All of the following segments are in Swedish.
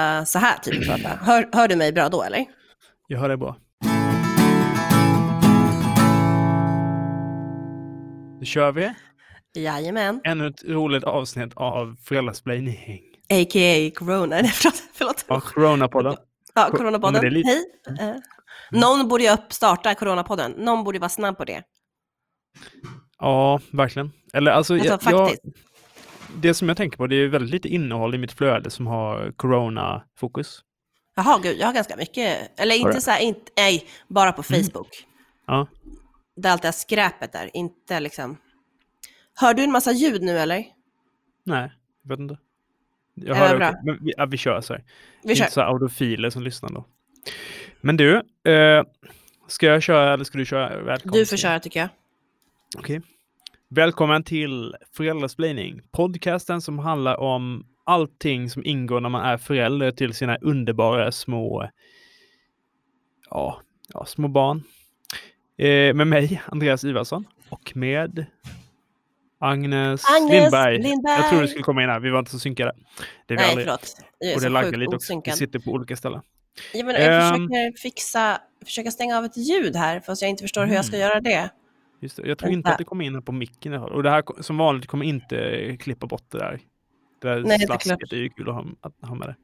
uh, så här typ prata. Hör, hör du mig bra då eller? Jag hör dig bra. Då kör vi. Jajamän. Ännu ett roligt avsnitt av Föräldrasplaining. A.k.a. Corona. Nej, förlåt. förlåt. Ja, Coronapodden. Ja, Coronapodden. Men lite- Hej. Eh, någon borde ju upp, starta Coronapodden. Någon borde vara snabb på det. Ja, verkligen. Eller alltså, Alltså, jag, jag, faktiskt. Det som jag tänker på, det är väldigt lite innehåll i mitt flöde som har corona-fokus. Jaha, gud, jag har ganska mycket. Eller inte så här, inte, nej, bara på Mm. Facebook. Ja. Det är alltid skräpet där, inte liksom. Hör du en massa ljud nu eller? Nej, jag vet inte. Jag Ja, hör det bra. Men vi, ja, vi kör så här. Vi kör. Inte så här audofiler som lyssnar då. Men du, eh, ska jag köra eller ska du köra? Välkommen. Du får köra tycker jag. Okej. Välkommen till Föräldrasplaining, podcasten som handlar om allting som ingår när man är förälder till sina underbara små, ja, ja små barn. Eh, med mig, Andreas Ivarsson, och med Agnes, Agnes Lindberg. Lindberg. Jag tror du skulle komma in här, vi var inte så synkade. Det är vi Nej, aldrig. förlåt. Jag är Och det laggar lite också. Vi sitter på olika ställen. Ja, men jag Ehm. försöker fixa, försöka stänga av ett ljud här, fast jag inte förstår hur jag ska Mm. göra det. Just det. Jag tror inte att det kommer in här på micken. Och det här som vanligt kommer inte klippa bort det där. Det där Nej, det är slasket klart. är ju kul att ha, att ha med det.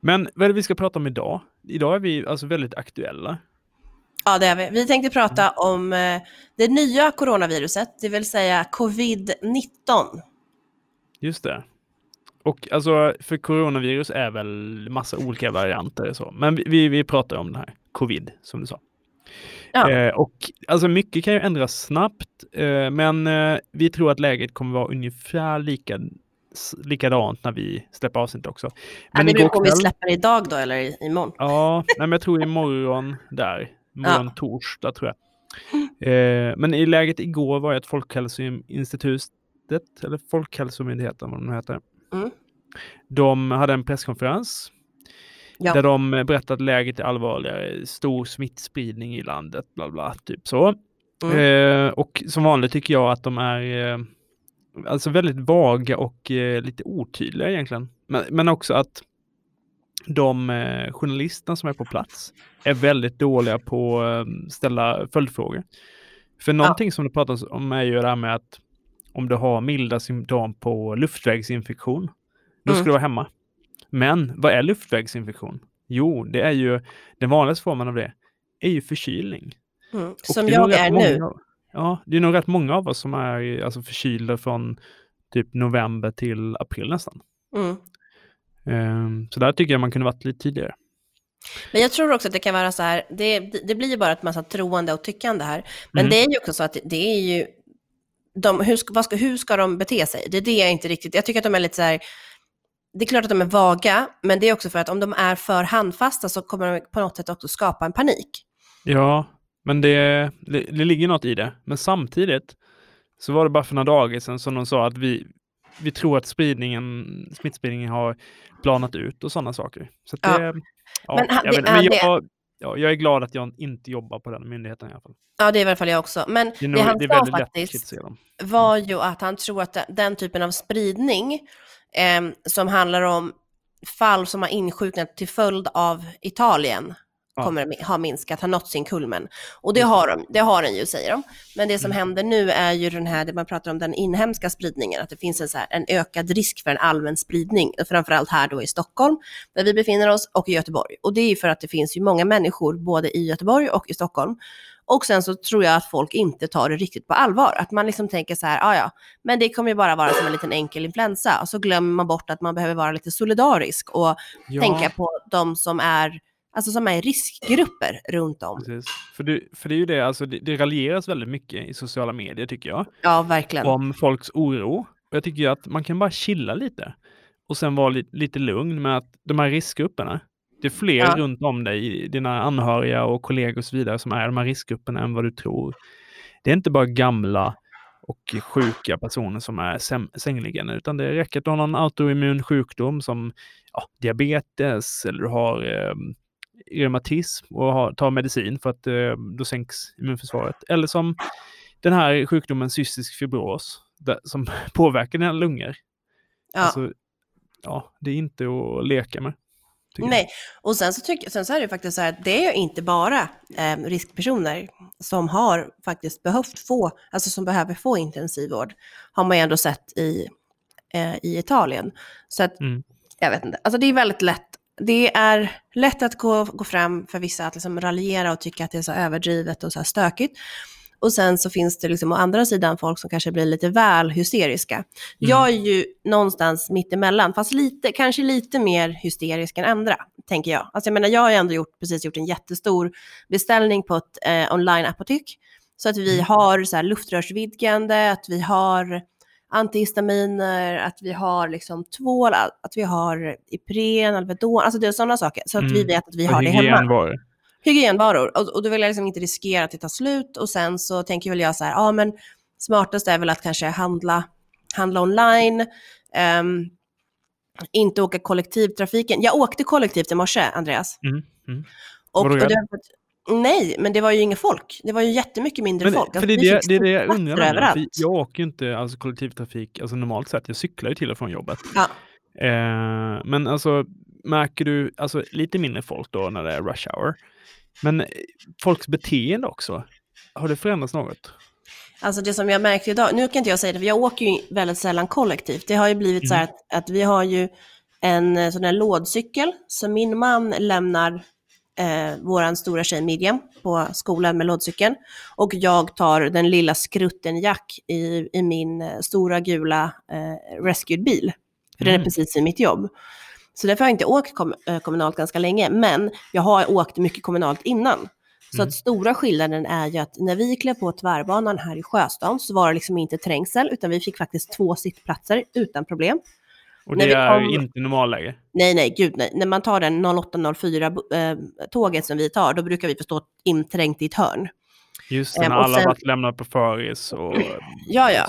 Men vad är det vi ska prata om idag? Idag är vi alltså väldigt aktuella. Ja, det är vi. Vi tänkte prata Mm. om eh, det nya coronaviruset, det vill säga covid-19. Just det. Och alltså, för coronavirus är väl massa olika varianter och så. Men vi, vi, vi pratar om den här covid, som du sa. Ja. Eh, och alltså mycket kan ju ändras snabbt, eh, men eh, vi tror att läget kommer vara ungefär lika, likadant när vi släpper avsnitt också. Men beror på om vi släpper det idag då eller i- imorgon. Ja, nej, men jag tror imorgon där. Imorgon torsdag tror jag. Eh, men i läget igår var ju att Folkhälsoinstitutet, eller Folkhälsomyndigheten vad de nu heter, Mm. de hade en presskonferens Ja. där de berättade att läget är allvarligare, stor smittspridning i landet, bla bla, typ så. Mm. Eh, och som vanligt tycker jag att de är eh, alltså väldigt vaga och eh, lite otydliga egentligen. Men, men också att de eh, journalisterna som är på plats är väldigt dåliga på att ställa följdfrågor. För någonting som det pratas om är ju det här med att om du har milda symptom på luftvägsinfektion, då ska Mm. du vara hemma. Men vad är luftvägsinfektion? Jo, det är ju den vanligaste formen av det är ju förkylning. Mm. Som nog jag är många nu. Ja, det är nog rätt många av oss som är alltså, förkylda från typ november till april nästan. Mm. Ehm, så där tycker jag man kunde varit lite tidigare. Men jag tror också att det kan vara så här, det, det blir ju bara ett massa troende och tyckande här. Men Mm. det är ju också så att det är ju, de, hur, ska, hur ska de bete sig? Det är det jag inte riktigt, jag tycker att de är lite så här, det är klart att de är vaga, men det är också för att om de är för handfasta så kommer de på något sätt också skapa en panik. Ja, men det, det, det ligger något i det. Men samtidigt så var det bara för några dagar sedan som de sa att vi, vi tror att spridningen, smittspridningen har planat ut och sådana saker. Så att Ja. det, ja, Men han- jag, det vet, men är det. jag, ja, jag är glad att jag inte jobbar på den myndigheten i alla fall. Ja, det är i alla fall jag också. Men Det det, han det sa faktiskt var ju att han tror att den typen av spridning eh, som handlar om fall som har insjuknat till följd av Italien kommer ha minskat, har nått sin kulmen. Och det det. har, de, det har den ju, säger de. Men det som Mm. händer nu är ju den här, det man pratar om den inhemska spridningen, att det finns en, så här, en ökad risk för en allmän spridning, framförallt här då i Stockholm, där vi befinner oss, och i Göteborg. Och det är ju för att det finns ju många människor både i Göteborg och i Stockholm. Och sen så tror jag att folk inte tar det riktigt på allvar. Att man liksom tänker så här, "Ah, ja, men det kommer ju bara vara som en liten enkel influensa. Och så glömmer man bort att man behöver vara lite solidarisk och Ja, tänka på de som är, alltså som är riskgrupper runt om. precis. För det, för det är ju det, alltså det, det raljeras väldigt mycket i sociala medier tycker jag. Ja, verkligen. om folks oro. Och jag tycker att man kan bara chilla lite och sen vara li lite lugn med att de här riskgrupperna, det är fler Ja. runt om dig, dina anhöriga och kollegor och så vidare som är de här riskgrupperna än vad du tror. Det är inte bara gamla och sjuka personer som är sängliggande, utan det räcker att du har någon autoimmun sjukdom som ja, diabetes eller du har eh, reumatism och har, tar medicin för att eh, då sänks immunförsvaret. Eller som den här sjukdomen cystisk fibros där, som påverkar dina lungor. Ja. Alltså, ja, det är inte att leka med. Nej, och sen så, tycker, sen så är det faktiskt så här att det är ju inte bara eh, riskpersoner som har faktiskt behövt få, alltså som behöver få intensivvård, har man ju ändå sett i, eh, i Italien. Så att, mm. jag vet inte, alltså det är väldigt lätt, det är lätt att gå, gå fram för vissa att liksom raljera och tycka att det är så överdrivet och så här stökigt. Och sen så finns det liksom å andra sidan folk som kanske blir lite väl hysteriska. Mm. Jag är ju någonstans mittemellan, fast lite, kanske lite mer hysterisk än andra, tänker jag. Alltså jag menar, jag har ju ändå gjort, precis gjort en jättestor beställning på ett eh, online-apotek. Så att vi mm. har så här luftrörsvidgande, att vi har antihistaminer, att vi har liksom tvål, att vi har Ipren, Alvedon, alltså det är sådana saker. Så att mm. vi vet att vi har det hemma hygienvaror. Och, och då vill jag liksom inte riskera att det tar slut. Och sen så tänker väl jag så här, ja men smartast är väl att kanske handla, handla online. Um, inte åka kollektivtrafiken. Jag åkte kollektivt i morse, Andreas. Mm, mm. Och, och det, nej, men det var ju inget folk. Det var ju jättemycket mindre men, folk. För det, det, det är det jag undrar. Jag åker ju inte alltså, kollektivtrafik alltså, normalt sett. Jag cyklar ju till och från jobbet. Ja. Eh, men alltså, märker du alltså, lite mindre folk då när det är rush hour? Men eh, folks beteende också, har det förändrats något? Alltså det som jag märkte idag, nu kan inte jag säga det, för jag åker ju väldigt sällan kollektivt. Det har ju blivit mm. så här mm. att, att, vi har ju en eh, sån här lådcykel, så min man lämnar eh, våran stora tjej Miriam på skolan med lådcykeln. Och jag tar den lilla skrutten Jack i, i min eh, stora gula eh, rescued-bil. För mm. den är mm. precis i mitt jobb. Så därför har jag inte åkt kom, eh, kommunalt ganska länge, men jag har åkt mycket kommunalt innan. Så mm. att stora skillnaden är ju att när vi klev på tvärbanan här i Sjöstan så var det liksom inte trängsel, utan vi fick faktiskt två sittplatser utan problem. Och det är kom... inte normalläge? Nej, nej, gud nej. När man tar den 08.04-tåget som vi tar, då brukar vi få stå inträngt i ett hörn. Just det, när um, alla sen... varit lämnade på föris och... Ja, ja.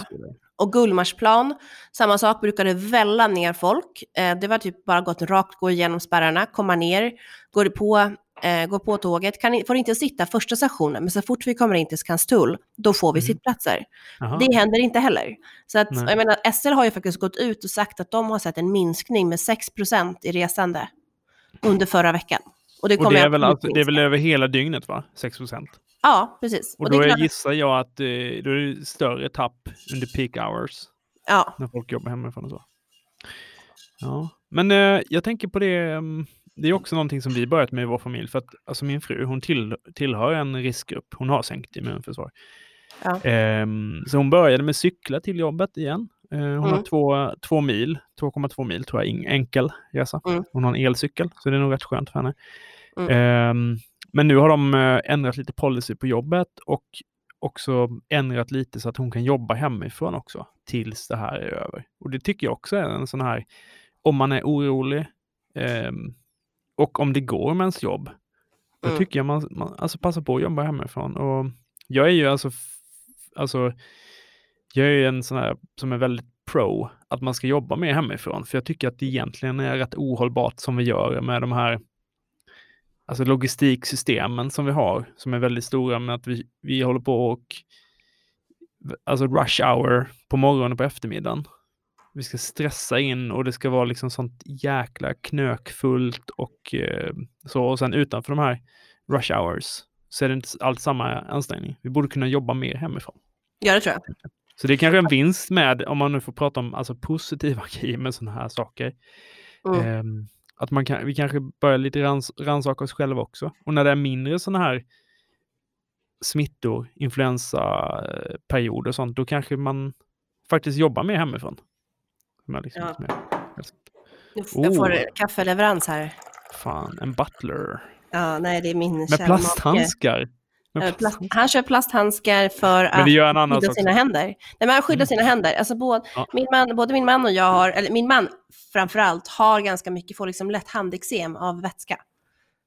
Och Gullmarsplan, samma sak, brukade välla ner folk. Eh, det var typ bara gått rakt, gå igenom spärrarna, komma ner, går på, eh, går på tåget, kan, får inte sitta första stationen, men så fort vi kommer in till Skanstull, då får vi mm. sittplatser. Aha. Det händer inte heller. Så att, jag menar, SL har ju faktiskt gått ut och sagt att de har sett en minskning med 6% i resande under förra veckan. Och det, och det, är väl, alltså, det är väl över hela dygnet, va? 6% Ja, precis. Och, och då är gissar jag att eh, då är det större tapp under peak hours. Ja. När folk jobbar hemifrån och så. Ja, men eh, jag tänker på det. Mm, det är också någonting som vi börjat med i vår familj. För att alltså min fru, hon till, tillhör en riskgrupp. Hon har sänkt immunförsvar. Ja. Eh, så hon började med cykla till jobbet igen. Eh, hon mm. har två, två mil, 2,2 mil tror jag, enkel resa. Mm. Hon har en elcykel, så det är nog rätt skönt för henne. Mm. Ehm, men nu har de eh, ändrat lite policy på jobbet och också ändrat lite så att hon kan jobba hemifrån också tills det här är över. Och det tycker jag också är en sån här, om man är orolig eh, och om det går med ens jobb, då mm. tycker jag man, man alltså passa på att jobba hemifrån. Och jag är ju alltså, alltså jag är en sån här som är väldigt pro att man ska jobba mer hemifrån, för jag tycker att det egentligen är rätt ohållbart som vi gör med de här alltså logistiksystemen som vi har, som är väldigt stora med att vi, vi håller på och alltså rush hour på morgonen och på eftermiddagen. Vi ska stressa in och det ska vara liksom sånt jäkla knökfullt och eh, så. Och sen utanför de här rush hours så är det inte alls samma ansträngning. Vi borde kunna jobba mer hemifrån. Ja, det tror jag. Så det är kanske en vinst med, om man nu får prata om alltså, positiva grejer med sådana här saker. Mm. Eh, att man kan, vi kanske börjar lite rans, rannsaka oss själva också. Och när det är mindre sådana här smittor, influensaperioder och sånt, då kanske man faktiskt jobbar mer hemifrån. Liksom ja. Mer. Jag får oh. kaffeleverans här. Fan, en butler. Ja, nej, det är min Med plasthandskar. Plast, han kör plasthandskar för att skydda sina händer. Nej, men han skyddar mm. sina händer. Alltså både, ja. min man, både min man och jag har, eller min man framförallt, har ganska mycket, får liksom lätt handeksem av vätska.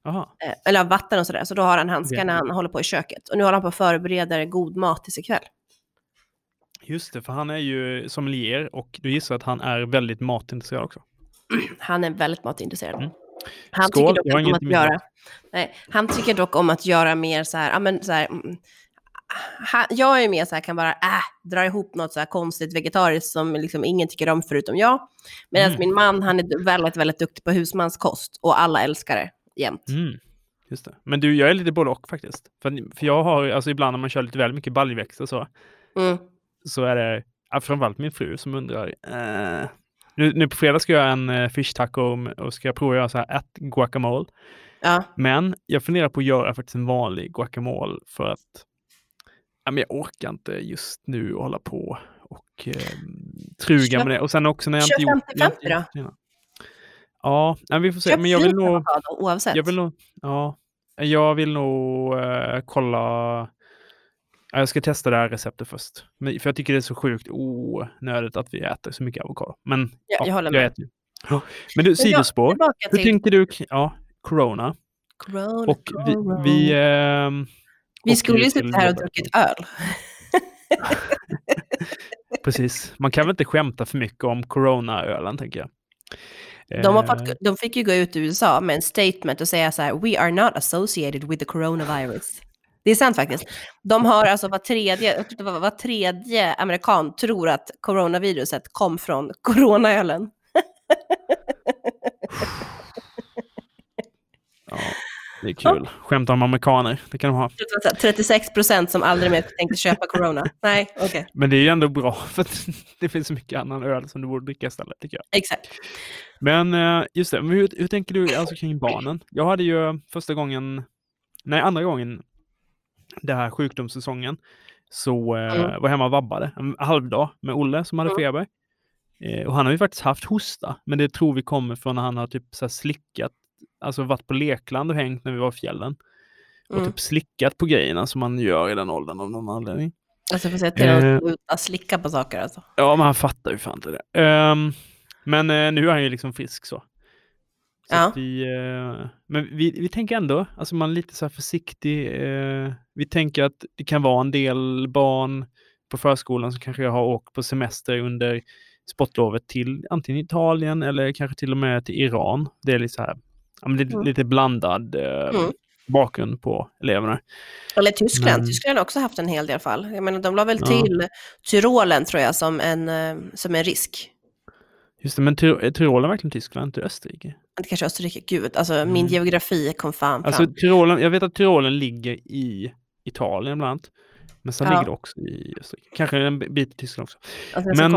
Aha. Eh, eller av vatten och sådär. Så då har han handskar när han håller på i köket. Och nu håller han på att förbereda god mat till ikväll. Just det, för han är ju sommelier och du gissar att han är väldigt matintresserad också. Han är väldigt matintresserad. Mm. Han Skål, tycker dock om att göra, nej, han tycker dock om att göra mer så här, ja, men så här, mm, han, jag är mer så här, kan bara äh, dra ihop något så här konstigt vegetariskt som liksom ingen tycker om förutom jag. Medan Mm. min man, han är väldigt, väldigt duktig på husmanskost och alla älskar det jämt. Mm. Just det. Men du, jag är lite både och faktiskt. För, för jag har, alltså ibland när man kör lite väl mycket baljväxter så, Mm. så är det framförallt min fru som undrar. Eh, nu, nu på fredag ska jag göra en eh, fish taco och ska jag prova att göra så här ett guacamole. Ja. Men jag funderar på att göra faktiskt en vanlig guacamole för att ja, men jag orkar inte just nu hålla på och eh, truga Köp- med det. Och sen också när jag inte gjort... jag har 50-50 inte gjort det innan. Ja, nej, vi får se. Köp Men jag vill nog... oavsett. Jag vill nog, ja, jag vill nog eh, kolla. Ja, Jag ska testa det här receptet först. Men, för jag tycker det är så sjukt onödigt att vi äter så mycket avokado. Men Ja, jag håller med. äter ju. Ja. Men du, sidospår. Hur till tänker du? Ja, corona. corona, Och vi, corona. vi, ehm, vi åker skulle ju sitta här och druckit öl. Precis. Man kan väl inte skämta för mycket om coronaölen, tänker jag. De, har Eh, fått, de fick ju gå ut i USA med en statement och säga så här, we are not associated with the coronavirus. Det är sant faktiskt. De har alltså var tredje, var tredje amerikan tror att coronaviruset kom från coronaölen. Ja, det är kul. Skämta om amerikaner, det kan de ha. Det var så här 36 procent som aldrig mer tänkte köpa corona. Nej, okej. Men det är ju ändå bra, för det finns så mycket annan öl som du borde dricka istället, tycker jag. Exakt. Men eh, just det, men hur, hur tänker du alltså kring barnen? Jag hade ju första gången, nej andra gången, den här sjukdomssäsongen, så eh, Mm. var hemma och vabbade en halvdag med Olle som hade Mm. feber. Eh, och han har ju faktiskt haft hosta, men det tror vi kommer från när han har typ så slickat, alltså varit på lekland och hängt när vi var i fjällen. Och Mm. typ slickat på grejerna som man gör i den åldern av någon anledning. Alltså får säga till Eh. att slicka på saker alltså. Ja, men han fattar ju fan inte det. Ehm, men eh, nu är han ju liksom frisk så. Så Ja. vi, eh, men vi, vi tänker ändå, alltså man är lite så här försiktig. eh, vi tänker att det kan vara en del barn på förskolan som kanske har åkt på semester under sportlovet till antingen Italien eller kanske till och med till Iran. Det är lite så här, lite, Mm. lite blandad eh, Mm. bakgrund på eleverna. Eller Tyskland. Men- Tyskland har också haft en hel del fall. Jag menar, de la väl Ja. till Tyrolen tror jag som en, som en risk. Just det, men är Tyrolen verkligen Tyskland, inte Österrike? Det kanske är Österrike, gud. Alltså min Mm. geografi kom fan Alltså fram. Tyrolen, jag vet att Tyrolen ligger i Italien bland annat. Men sen Ja. ligger det också i Österrike. Kanske en bit i Tyskland också. Alltså, men-.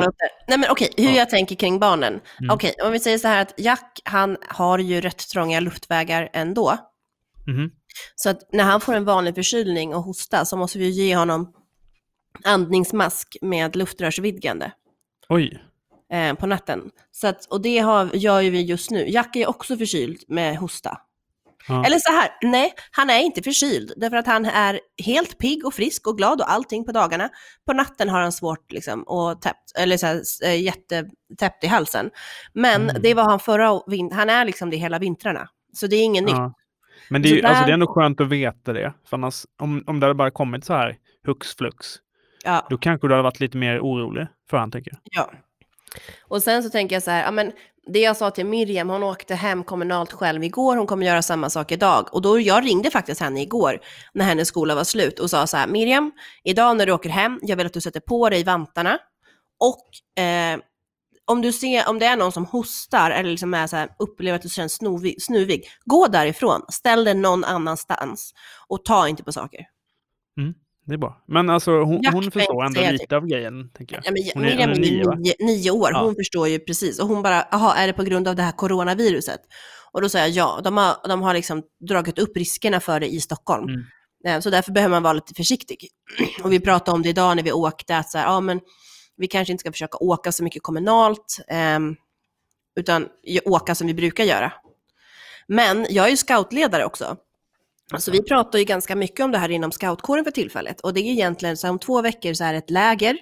Nej men okej, hur Ja. jag tänker kring barnen. Mm. Okej, om vi säger så här att Jack, han har ju rätt trånga luftvägar ändå. Mhm. Så att när han får en vanlig förkylning och hosta så måste vi ge honom andningsmask med luftrörsvidgande Oj. Eh, på natten. Så att, och det har, gör ju vi just nu. Jack är också förkyld med hosta. Ja. Eller så här, nej, han är inte förkyld. Därför att han är helt pigg och frisk och glad och allting på dagarna. På natten har han svårt liksom och täppt, eller så här, eh, jättetäppt i halsen. Men Mm. det var han förra vintern, han är liksom det hela vintrarna. Så det är inget nytt. Ja. Men det är, alltså, där- det är ändå skönt att veta det. För annars, om, om det hade bara kommit så här hux flux, Ja. då kanske du hade varit lite mer orolig för han, tänker jag. Ja. Och sen så tänker jag så här, ja, men det jag sa till Miriam, hon åkte hem kommunalt själv igår, hon kommer göra samma sak idag. Och då, jag ringde faktiskt henne igår när hennes skola var slut och sa så här, Miriam, idag när du åker hem, jag vill att du sätter på dig vantarna och eh, om du ser, om det är någon som hostar eller liksom är så här, upplever att du känns snuvig, snuvig, gå därifrån, ställ dig någon annanstans och ta inte på saker. Mm. Det är bra. Men alltså hon, Jack hon förstår ändå lite av grejen, tänker jag. Ja, men Hon är- Miriam hon är nio, nio, nio år, Ja. hon förstår ju precis. Och hon bara, jaha, är det på grund av det här coronaviruset? Och då säger jag ja, de har, de har liksom dragit upp riskerna för det i Stockholm. Mm. Eh, Så därför behöver man vara lite försiktig. Och vi pratade om det idag när vi åkte, att så här, ja, men vi kanske inte ska försöka åka så mycket kommunalt, ehm, utan åka som vi brukar göra. Men jag är ju scoutledare också. Så vi pratar ju ganska mycket om det här inom scoutkåren för tillfället. Och det är egentligen så här, om två veckor så är det ett läger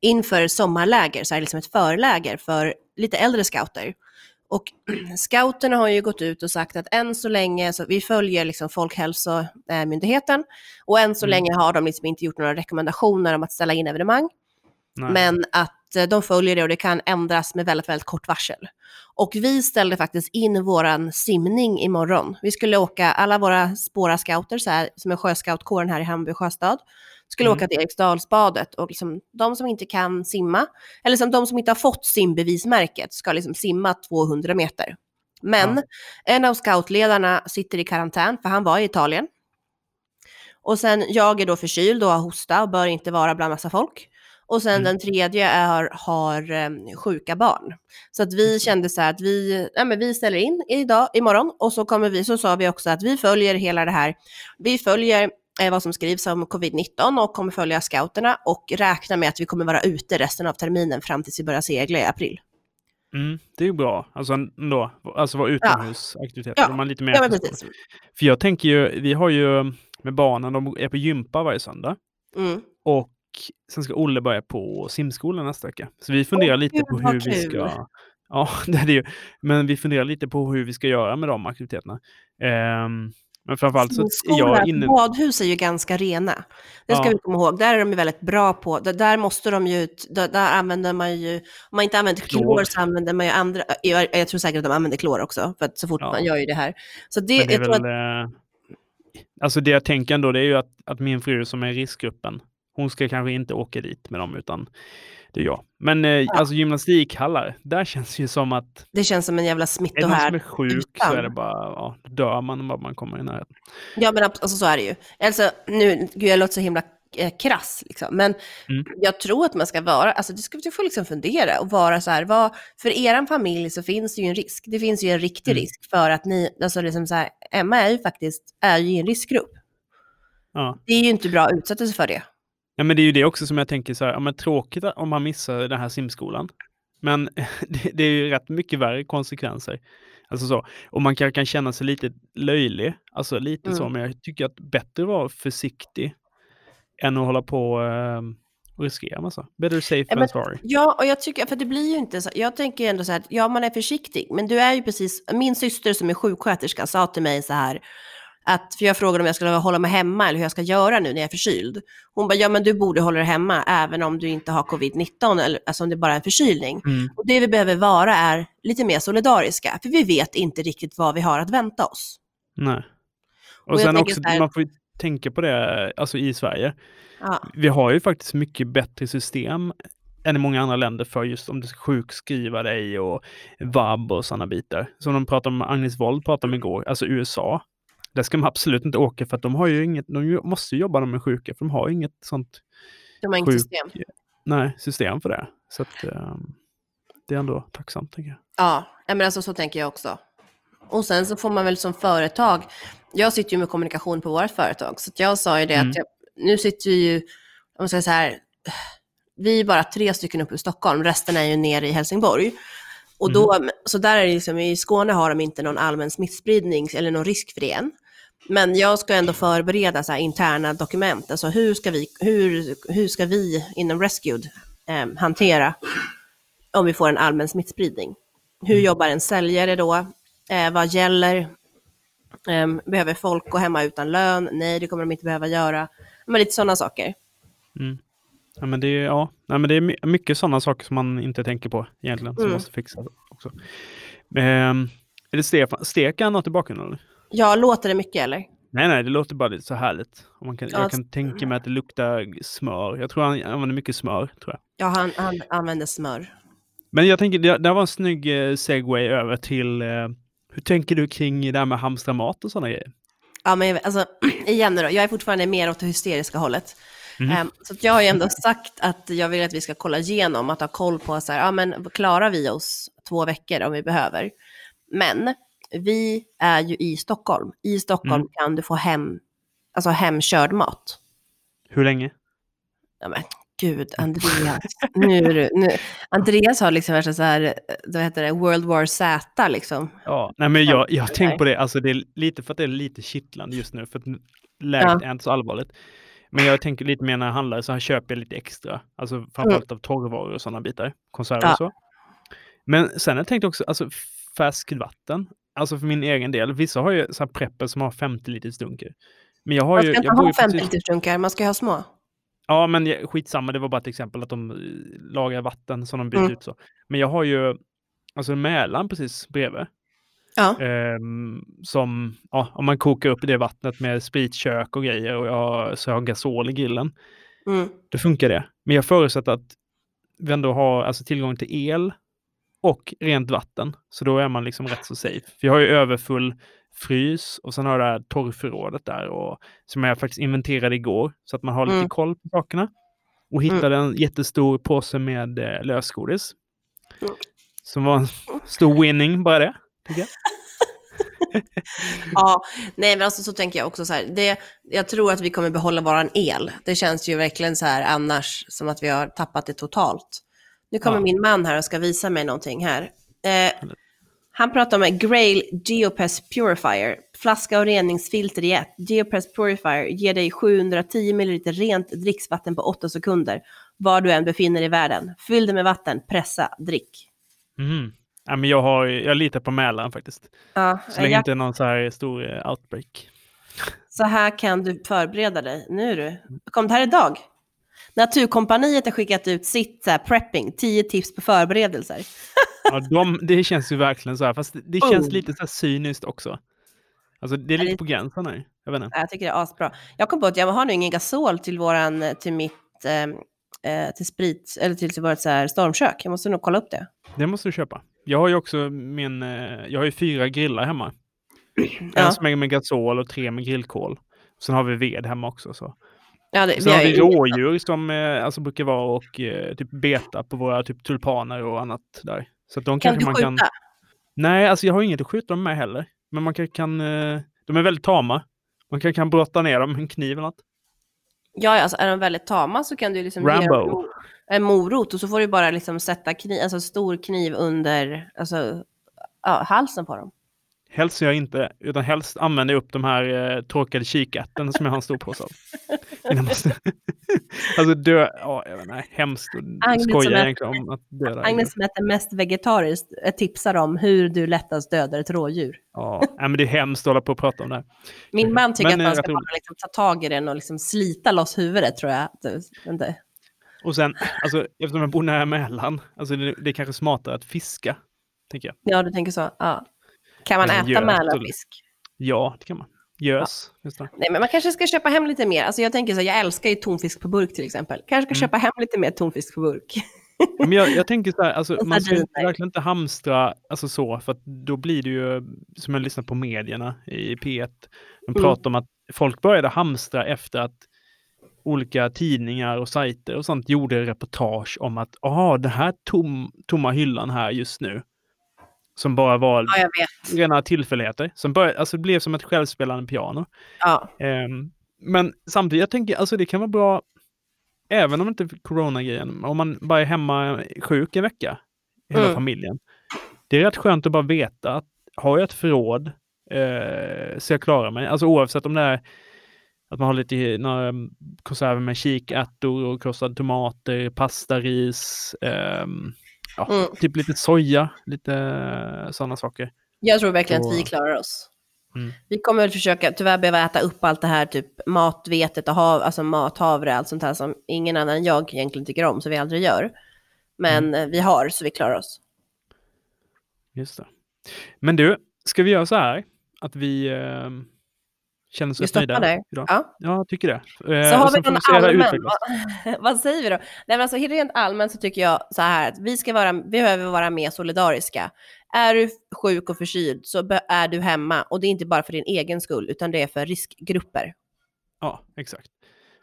inför sommarläger, så är det liksom ett förläger för lite äldre scouter. Och scouterna har ju gått ut och sagt att än så länge, så vi följer liksom Folkhälsomyndigheten och än så Mm. länge har de liksom inte gjort några rekommendationer om att ställa in evenemang. Nej. Men att eh, de följer det och det kan ändras med väldigt, väldigt kort varsel. Och vi ställde faktiskt in våran simning imorgon. Vi skulle åka, alla våra spåra scouter, så här, som är sjöscoutkåren här i Hammarby sjöstad, skulle Mm. åka till Eriksdalsbadet och liksom, de som inte kan simma, eller som de som inte har fått simbevismärket ska liksom simma 200 meter. Men Ja. en av scoutledarna sitter i karantän, för han var i Italien. Och sen jag är då förkyld och har hosta och bör inte vara bland massa folk. Och sen Mm. den tredje är, har um, sjuka barn. Så att vi kände så här att vi, ja, men vi ställer in idag, imorgon och så kommer vi, så sa vi också att vi följer hela det här. Vi följer eh, vad som skrivs om covid-19 och kommer följa scouterna och räknar med att vi kommer vara ute resten av terminen fram tills vi börjar segla i april. Mm, det är ju bra. Alltså ändå, alltså vara utomhusaktiviteter. Ja. Man lite mer Ja. För jag tänker ju, vi har ju med barnen, de är på gympa varje söndag. Mm. Och sen ska Olle börja på simskolan nästa vecka. Så vi funderar Åh, lite på hur vi kul. ska... Ja, det är det ju. Men vi funderar lite på hur vi ska göra med de aktiviteterna. Ehm, men framförallt så är jag inne... badhus är ju ganska rena. Det ska Ja. vi komma ihåg. Där är de ju väldigt bra på. Där, måste de ju, där, använder man ju, om man inte använder klor, Klor. så använder man ju andra, jag, jag tror säkert att de använder klor också, för att så fort Ja. man gör ju det här. Så det, Men det är väl, att, eh, alltså det jag tänker ändå, det är ju att, att min fru som är i riskgruppen, hon ska kanske inte åka dit med dem, utan det är jag. Men eh, alltså gymnastikhallar, där känns det ju som att det känns som en jävla är det någon som smittohärd. är sjuk så är det utan. bara, ja, dör man bara man kommer i närheten. Ja, men alltså, så är det ju. Alltså, nu, gud, jag låter så himla eh, krass, liksom. men Mm. jag tror att man ska vara, alltså du, ska, du får liksom fundera och vara så här, vad, för er familj så finns det ju en risk. Det finns ju en riktig Mm. risk för att ni, alltså liksom så här, Emma är ju faktiskt, är ju i en riskgrupp. Ja. Det är ju inte bra att utsätta sig för det. Ja, men det är ju det också som jag tänker så här, ja, men tråkigt om man missar den här simskolan. Men det, det är ju rätt mycket värre konsekvenser. Alltså så. Och man kan, kan känna sig lite löjlig, alltså lite så, Mm. men jag tycker att bättre vara försiktig än att hålla på eh, och riskera massa. Better safe Ja, than sorry. Ja, och jag tycker, för det blir ju inte så, jag tänker ändå så här, ja man är försiktig, men du är ju precis, min syster som är sjuksköterska sa till mig så här, att, för jag frågade om jag skulle hålla mig hemma eller hur jag ska göra nu när jag är förkyld. Hon bara, ja men du borde hålla dig hemma även om du inte har covid-19, eller alltså om det bara är en förkylning. Mm. Och det vi behöver vara är lite mer solidariska, för vi vet inte riktigt vad vi har att vänta oss. Nej. Och Och sen också, så här- man får ju tänka på det, alltså i Sverige. Ja, Vi har ju faktiskt mycket bättre system än i många andra länder för just om du ska sjukskriva dig och vab och sådana bitar. Som de pratade om, Agnes Wold pratade om igår, alltså USA. Där ska man absolut inte åka för att de har ju inget, de måste ju jobba med sjuka för de har inget sånt de har inget sjuk, system. nej, system för det. Så att ehm, det är ändå tacksamt tänker jag. Ja, men alltså så tänker jag också. Och sen så får man väl som företag, jag sitter ju med kommunikation på vårt företag, så jag sa ju det Mm. att jag, nu sitter vi ju, om man säger så här, vi är bara tre stycken uppe i Stockholm, resten är ju nere i Helsingborg. Och då, Så där är det liksom, i Skåne har de inte någon allmän smittspridning eller någon risk för det än. Men jag ska ändå förbereda så interna dokument, alltså hur ska vi, hur, hur ska vi inom Rescued eh, hantera om vi får en allmän smittspridning? Hur Mm. jobbar en säljare då? Eh, vad gäller? Ehm, behöver folk gå hemma utan lön? Nej, det kommer de inte behöva göra. Men lite sådana saker. Mm. Ja, men det är, ja, nej, men det är my- mycket sådana saker som man inte tänker på egentligen, som Mm. måste fixas också. Ehm, är det Stefan, steker han något i bakgrunden? Eller? Ja, låter det mycket eller? Nej, nej, det låter bara lite så härligt. Och man kan, Ja, jag kan tänka mig att det luktar smör. Jag tror han använder mycket smör, tror jag. Ja, han, han använder smör. Men jag tänker, det, det var en snygg eh, segway över till eh, hur tänker du kring det här med hamstra mat och sådana grejer? Ja, men alltså, igen då, jag är fortfarande mer åt det hysteriska hållet. Ehm, så jag har ju ändå sagt att jag vill att vi ska kolla igenom, att ha koll på så här, ja men klarar vi oss två veckor om vi behöver? Men vi är ju i Stockholm. I Stockholm Mm. kan du få hem, alltså hemkörd mat. Hur länge? Ja men gud, Andreas. nu, nu, Andreas har liksom värsta så här, vad heter det, World War Z liksom. Ja, nej men jag, jag har tänkt på det, alltså det är lite för att det är lite kittlande just nu, för att läget är inte så allvarligt. Men jag tänker lite mer när jag handlar så här köper jag lite extra, alltså framförallt av torrvaror och sådana bitar, konserver Ja. och så. Men sen jag tänkt också, alltså färskvatten, alltså för min egen del, vissa har ju så här prepper som har 50 liters dunkar. Men jag har Man ju, ska inte jag bor ha ju 50 precis, liters dunkar, man ska ha små. ja men jag- skitsamma, det var bara ett exempel att de eh, lagar vatten som de byter Mm. ut så. Men jag har ju, alltså Mälaren precis bredvid. Ja. Ehm, som, ja, om man kokar upp det vattnet med spritkök och grejer och jag, så jag har gasol i grillen, Mm. då funkar det. Men jag förutsätter att vi ändå har alltså, tillgång till el och rent vatten. Så då är man liksom rätt så safe. För jag har ju överfull frys och sen har jag det här torrförrådet där och, som jag faktiskt inventerade igår så att man har lite Mm. koll på sakerna. Och hittade en jättestor påse med eh, lösgodis. Mm. Som var en stor winning bara det. Tycker jag. Ja, nej men alltså så tänker jag också så här. Det, jag tror att vi kommer behålla våran el. Det känns ju verkligen så här annars som att vi har tappat det totalt. Nu kommer Ja. min man här och ska visa mig någonting här. Eh, han pratar om en Grail Geopress Purifier. Flaska och reningsfilter i ett. Geopress Purifier ger dig 710 ml rent dricksvatten på 8 sekunder. Var du än befinner dig i världen. Fyll det med vatten, pressa, drick. Mhm. Ja, men jag, har, jag litar på Mälaren faktiskt. Ja, Så länge det jag, inte är någon så här stor eh, outbreak. så här kan du förbereda dig. Nu du. Kom det här idag? Naturkompaniet har skickat ut sitt så här, prepping, 10 tips på förberedelser. Ja, de, det känns ju verkligen så här, fast det, känns Oh. lite så här cyniskt också. Alltså det är lite på gränsen här. Jag vet inte. Jag tycker det är asbra. Jag kom på att jag har nu ingen gasol till våran, till mitt, eh, eh, till sprit, eller till, till vårt så här stormkök. Jag måste nog kolla upp det. Det måste du köpa. Jag har ju också min, eh, jag har ju fyra grillar hemma. Ja. En som är med gasol och tre med grillkol. Sen har vi ved hemma också. Så. Ja, det, Sen har vi ju- rådjur som eh, alltså brukar vara och eh, typ beta på våra typ tulpaner och annat där. Så de Kan du man skjuta? kan... Nej, alltså jag har inget att skjuta dem med heller. Men man kan, kan eh, de är väldigt tama. Man kan, kan brotta ner dem med en kniv eller något. Ja, alltså är de väldigt tama så kan du liksom Rambo. dem en morot och så får du bara liksom sätta kniv, alltså stor kniv under alltså, ja, halsen på dem. Helst jag inte, utan helst använder jag upp de här eh, torkade kikärtorna som jag har en stor påse av. Alltså dö, ja, inte, hemskt att Agnes som skoja är- egentligen om att döda. Agnes som äter mest vegetariskt eh, tipsar om hur du lättast dödar ett rådjur. Ja, nej, men det är hemskt att hålla på och prata om det här. Min man tycker Men, att eh, man ska rätt bara liksom ta tag i den och liksom slita loss huvudet tror jag. det-. Och sen, alltså, eftersom jag bor nära Mälaren, alltså det, det är kanske smartare att fiska, tänker jag. Ja, du tänker så. Ja. Kan man Men äta mälarfisk? Ja, det kan man. Gös, nästan. Nej, men man kanske ska köpa hem lite mer. Alltså jag tänker så, jag älskar ju tonfisk på burk till exempel. Kanske ska Mm. köpa hem lite mer tonfisk på burk. Men jag, jag tänker så här, alltså, man ska verkligen inte hamstra alltså så, för då blir det ju, som jag lyssnar på medierna i P1, de Mm. pratar om att folk började hamstra efter att olika tidningar och sajter och sånt gjorde reportage om att, aha, den här tom, tomma hyllan här just nu, som bara var Ja, rena tillfälligheter, som började, alltså det blev som ett självspelande piano. Ja. Ehm, men samtidigt, jag tänker, alltså det kan vara bra, även om inte corona-grejen, om man bara är hemma sjuk en vecka, hela Mm. familjen. Det är rätt skönt att bara veta att har jag ett förråd eh, så jag klarar mig. Alltså oavsett om det är att man har lite några konserver med kikärtor och krossade tomater, pasta, ris, ehm, ja, Mm. typ lite soja, lite sådana saker. Jag tror verkligen att Och- vi klarar oss. Mm. Vi kommer väl försöka tyvärr behöva äta upp allt det här, typ matvetet och hav, alltså mathavre, allt sånt här som ingen annan än jag egentligen tycker om, så vi aldrig gör. Men Mm. eh, vi har, så vi klarar oss. Just det. Men du, ska vi göra så här att vi eh, känner oss Vi stoppar där. idag? Ja. Ja, jag tycker det. Eh, Så har och vi någon allmän, vad, vad säger vi då? Nej, men alltså, rent allmänt så tycker jag så här att vi, ska vara, vi behöver vara mer solidariska. Är du sjuk och förkyld så är du hemma och det är inte bara för din egen skull utan det är för riskgrupper. Ja, exakt.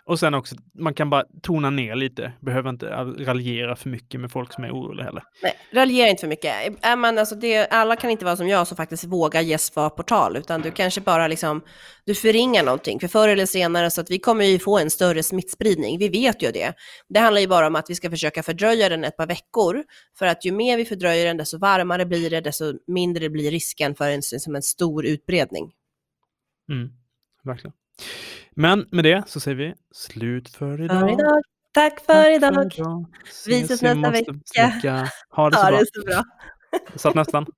Och sen också, man kan bara tona ner lite. Behöver inte raljera för mycket med folk som är oroliga heller. Nej, raljera inte för mycket. Är man, alltså det, alla kan inte vara som jag som faktiskt vågar ge svar på tal, utan du kanske bara liksom, du förringar någonting. För förr eller senare så att vi kommer ju få en större smittspridning, vi vet ju det. Det handlar ju bara om att vi ska försöka fördröja den ett par veckor, för att ju mer vi fördröjer den, desto varmare blir det, desto mindre blir risken för en, som en stor utbredning. Mm, verkligen. Men med det så säger vi slut för idag. För idag. Tack för Tack idag. Vi Ses, nästa vecka. Ha det så Ha bra. det så bra. Satt nästan.